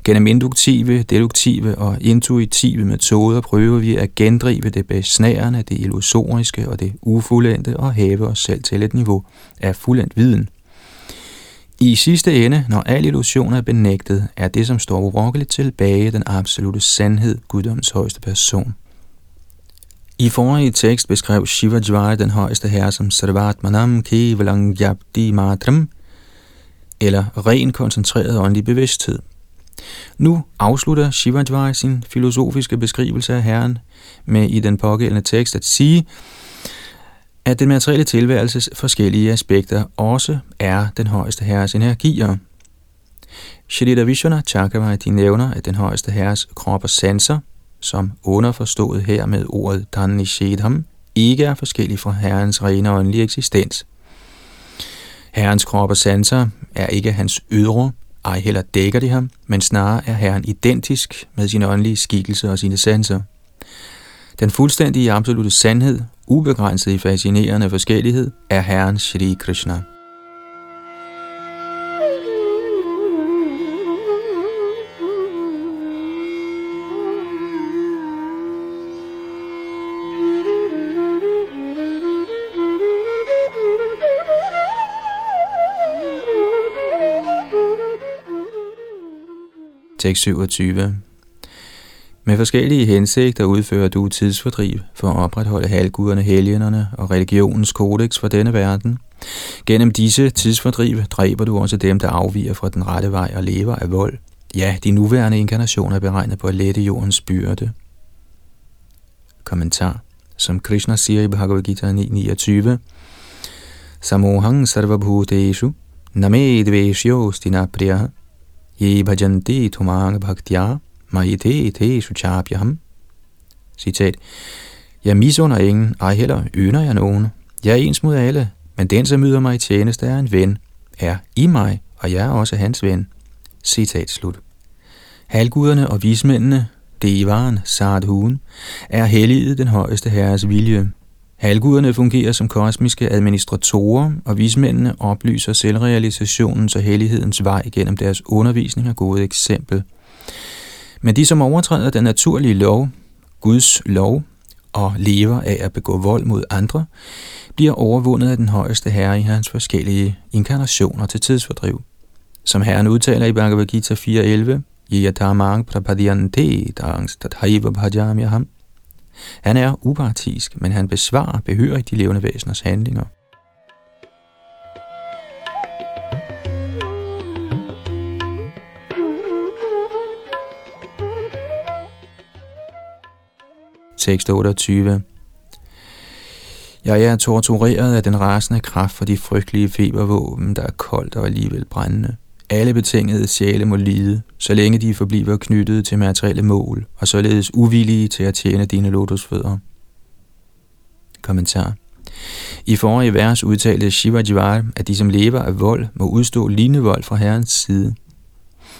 Gennem induktive, deduktive og intuitive metoder prøver vi at gendrive det besnærende, det illusoriske og det ufuldendte og hæve os selv til et niveau af fuldendt viden. I sidste ende, når al illusion er benægtet, er det, som står urokkeligt tilbage, den absolute sandhed, guddoms højeste person. I forrige tekst beskrev Shivajvara den højeste herre som Sarvatmanam Kevalang Yapti Matram, eller ren koncentreret åndelig bevidsthed. Nu afslutter Shivajvara sin filosofiske beskrivelse af Herren med i den pågældende tekst at sige, at den materielle tilværelses forskellige aspekter også er den højeste herres energier. Shrita Vishwana Chakravarti nævner, at den højeste herres krop og sanser – som underforstået her med ordet Dhanishedham, ikke er forskellig fra Herrens rene åndelige eksistens. Herrens krop og sanser er ikke hans ydre, ej heller dækker de ham, men snarere er Herren identisk med sin åndelige skikkelse og sine sanser. Den fuldstændige absolute sandhed, ubegrænset i fascinerende forskellighed, er Herren Shri Krishna. Tekst 27. Med forskellige hensigter udfører du tidsfordriv for at opretholde halvguderne, helgenerne og religionens kodex for denne verden. Gennem disse tidsfordriv dræber du også dem, der afviger fra den rette vej og lever af vold. Ja, de nuværende inkarnationer er beregnet på at lette jordens byrde. Kommentar. Som Krishna siger i Bhagavad Gita 9.29, Samohang sarvabhuteshu name dveshyo stinapriya Ye bhajanti tumang bhaktya maite te suchapyam Citat. Jeg misunder ingen, ej heller ynder jeg nogen. Jeg er ens mod alle, men den, som yder mig i tjeneste, er en ven, er i mig, og jeg er også hans ven. Citat slut. Halguderne og vismændene, devaren, Sardhuen, er helliget den højeste herres vilje. Halvguderne fungerer som kosmiske administratorer, og vismændene oplyser selvrealisationens og hellighedens vej gennem deres undervisning og gode eksempel. Men de, som overtræder den naturlige lov, Guds lov, og lever af at begå vold mod andre, bliver overvundet af den højeste herre i hans forskellige inkarnationer til tidsfordriv. Som herren udtaler i Bhagavad Gita 4.11, Yadamang prapadyante dangs tathaiva bhajamyaham, han er upartisk, men han besvarer behørigt de levende væseners handlinger. Tekst 28 Jeg er tortureret af den rasende kraft for de frygtelige febervåben, der er koldt og alligevel brændende. Alle betingede sjæle må lide, så længe de forbliver knyttet til materielle mål, og således uvillige til at tjene dine lotusfødder. Kommentar. I forrige vers udtalte Shivajivar, at de som lever af vold, må udstå lignende vold fra herrens side.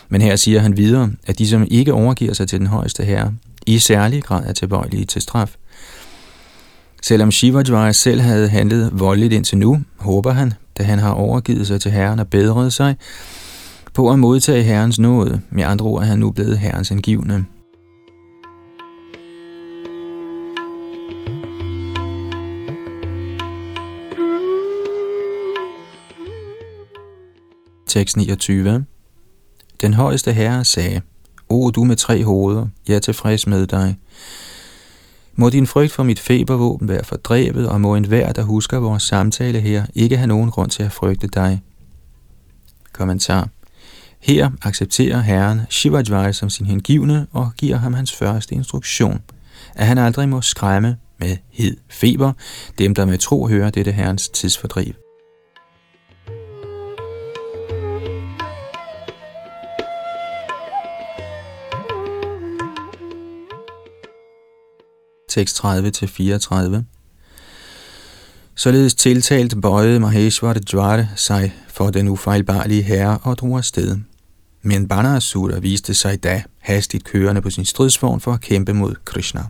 Men her siger han videre, at de som ikke overgiver sig til den højeste herre, i særlig grad er tilbøjelige til straf. Selvom Shivajivar selv havde handlet voldeligt indtil nu, håber han, da han har overgivet sig til herren og bedret sig, på at modtage Herrens nåde. Med andre ord er han nu blevet Herrens angivende. Tekst 29 Den højeste herre sagde, O du med tre hoveder, jeg er tilfreds med dig. Må din frygt for mit febervåben være fordrevet, og må enhver, der husker vores samtale her, ikke have nogen grund til at frygte dig. Kommentar her accepterer herren Shivajvai som sin hengivne og giver ham hans første instruktion, at han aldrig må skræmme med hed feber, dem der med tro hører dette herrens tidsfordriv. Tekst 30-34 Således tiltalt bøjede Maheshwar Dwar sig for den ufejlbarlige herre og drog afsted. Men Banasura viste sig da hastigt kørende på sin stridsvogn for at kæmpe mod Krishna.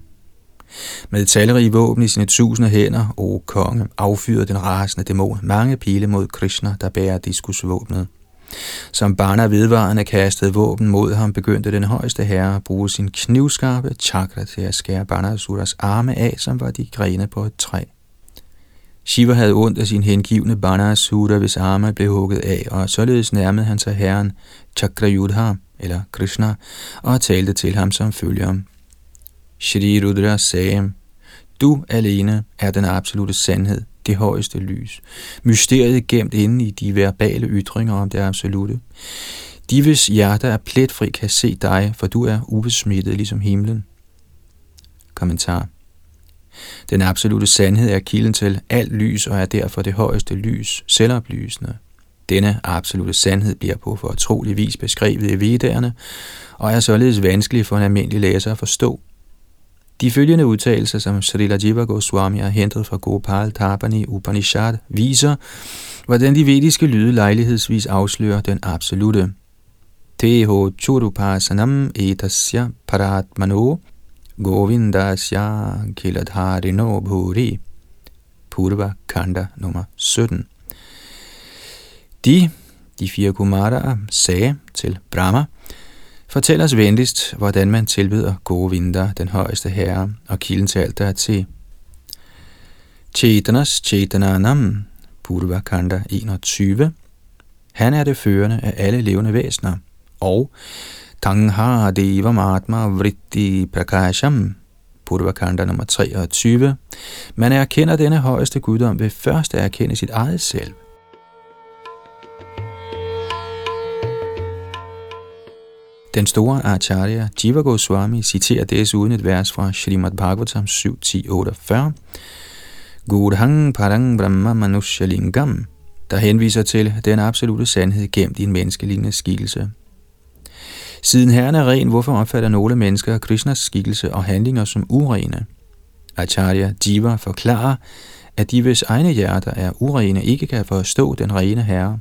Med talrige våben i sine tusinde hænder, o konge, affyrede den rasende dæmon mange pile mod Krishna, der bærer diskusvåbnet. Som Bana vedvarende kastede våben mod ham, begyndte den højeste herre at bruge sin knivskarpe chakra til at skære Banasuras arme af, som var de grene på et træ. Shiva havde ondt af sin hengivne Banasura, hvis arme blev hugget af, og således nærmede han sig herren Chakrayudha, eller Krishna, og talte til ham som følger. Shri Rudra sagde, Du alene er den absolute sandhed, det højeste lys. Mysteriet gemt inde i de verbale ytringer om det absolute. De, hvis hjerter er pletfri, kan se dig, for du er ubesmittet ligesom himlen. Kommentar den absolute sandhed er kilden til alt lys og er derfor det højeste lys, selvoplysende. Denne absolute sandhed bliver på fortrolig vis beskrevet i Vedderne, og er således vanskelig for en almindelig læser at forstå. De følgende udtalelser, som Srila Jiva Goswami har hentet fra Gopal Tapani Upanishad, viser, hvordan de vediske lyde lejlighedsvis afslører den absolute. Teho churupasanam etasya paratmano govindasya kiladharino bhuri. Purva Kanda nummer 17. De, de fire kumaraer, sagde til Brahma, Fortæl os venligst, hvordan man tilbeder gode vinter, den højeste herre, og kilden til alt, der er til. Chetanas Chetananam, Purvakanda 21. Han er det førende af alle levende væsener. Og Tangha Deva Matma Vritti Prakasham, Purvakanda nummer 23. Man erkender denne højeste guddom ved først at erkende sit eget selv. Den store Acharya Jiva Goswami citerer desuden et vers fra Srimad Bhagavatam 7.10.48. Gurhang parang brahma manushya lingam, der henviser til den absolute sandhed gemt i en menneskelignende skikkelse. Siden Herren er ren, hvorfor opfatter nogle mennesker Krishnas skikkelse og handlinger som urene? Acharya Jiva forklarer, at de hvis egne hjerter er urene, ikke kan forstå den rene herre.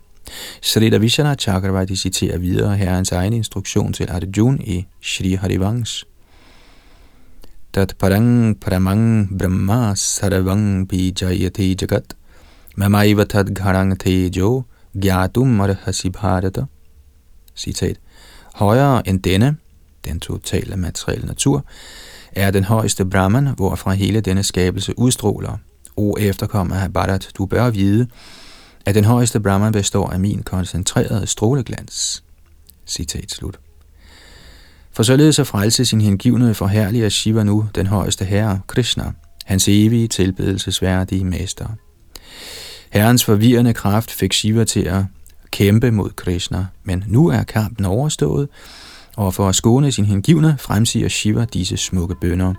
Srila Vishana Chakravarti citerer videre herrens egen instruktion til Arjuna i Shri Harivans. Tat parang paramang brahma saravang bijayate jagat mamaiva tat gharang tejo gyatum arhasi bharata. Citat. Højere end denne, den totale materielle natur, er den højeste Brahman, hvorfra hele denne skabelse udstråler. O efterkommer af Bharat, du bør vide, at den højeste Brahman består af min koncentrerede stråleglans. Citat slut. For således at frelse sin hengivne forherliger Shiva nu den højeste herre, Krishna, hans evige tilbedelsesværdige mester. Herrens forvirrende kraft fik Shiva til at kæmpe mod Krishna, men nu er kampen overstået, og for at skåne sin hengivne fremsiger Shiva disse smukke bønder.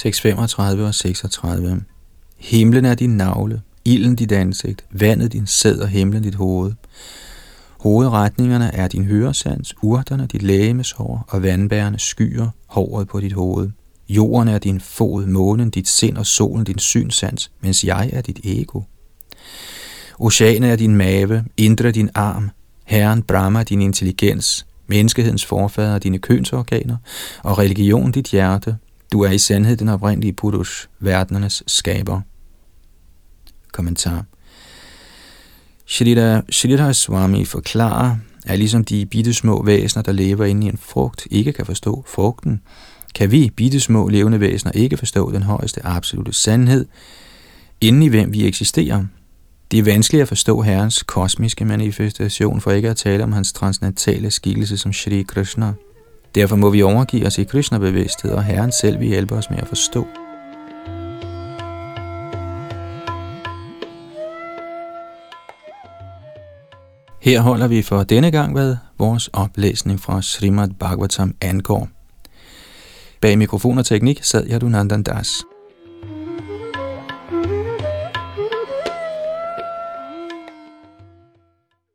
Tekst 35 og 36. Himlen er din navle, ilden dit ansigt, vandet din sæd og himlen dit hoved. Hovedretningerne er din høresans, urterne dit lægemeshår og vandbærende skyer, håret på dit hoved. Jorden er din fod, månen dit sind og solen din synsans, mens jeg er dit ego. Oceanet er din mave, indre din arm, Herren Brahma din intelligens, menneskehedens forfader dine kønsorganer, og religion dit hjerte, du er i sandhed den oprindelige Purush, verdenernes skaber. Kommentar. Shrita, Shrita Swami forklarer, at ligesom de bittesmå væsener, der lever inde i en frugt, ikke kan forstå frugten, kan vi bittesmå levende væsener ikke forstå den højeste absolute sandhed, inden i hvem vi eksisterer. Det er vanskeligt at forstå Herrens kosmiske manifestation, for ikke at tale om hans transcendentale skikkelse som Shri Krishna. Derfor må vi overgive os i Krishna-bevidsthed, og Herren selv vil hjælpe os med at forstå. Her holder vi for denne gang, hvad vores oplæsning fra Srimad Bhagavatam angår. Bag mikrofon og teknik sad Yadunandan Das.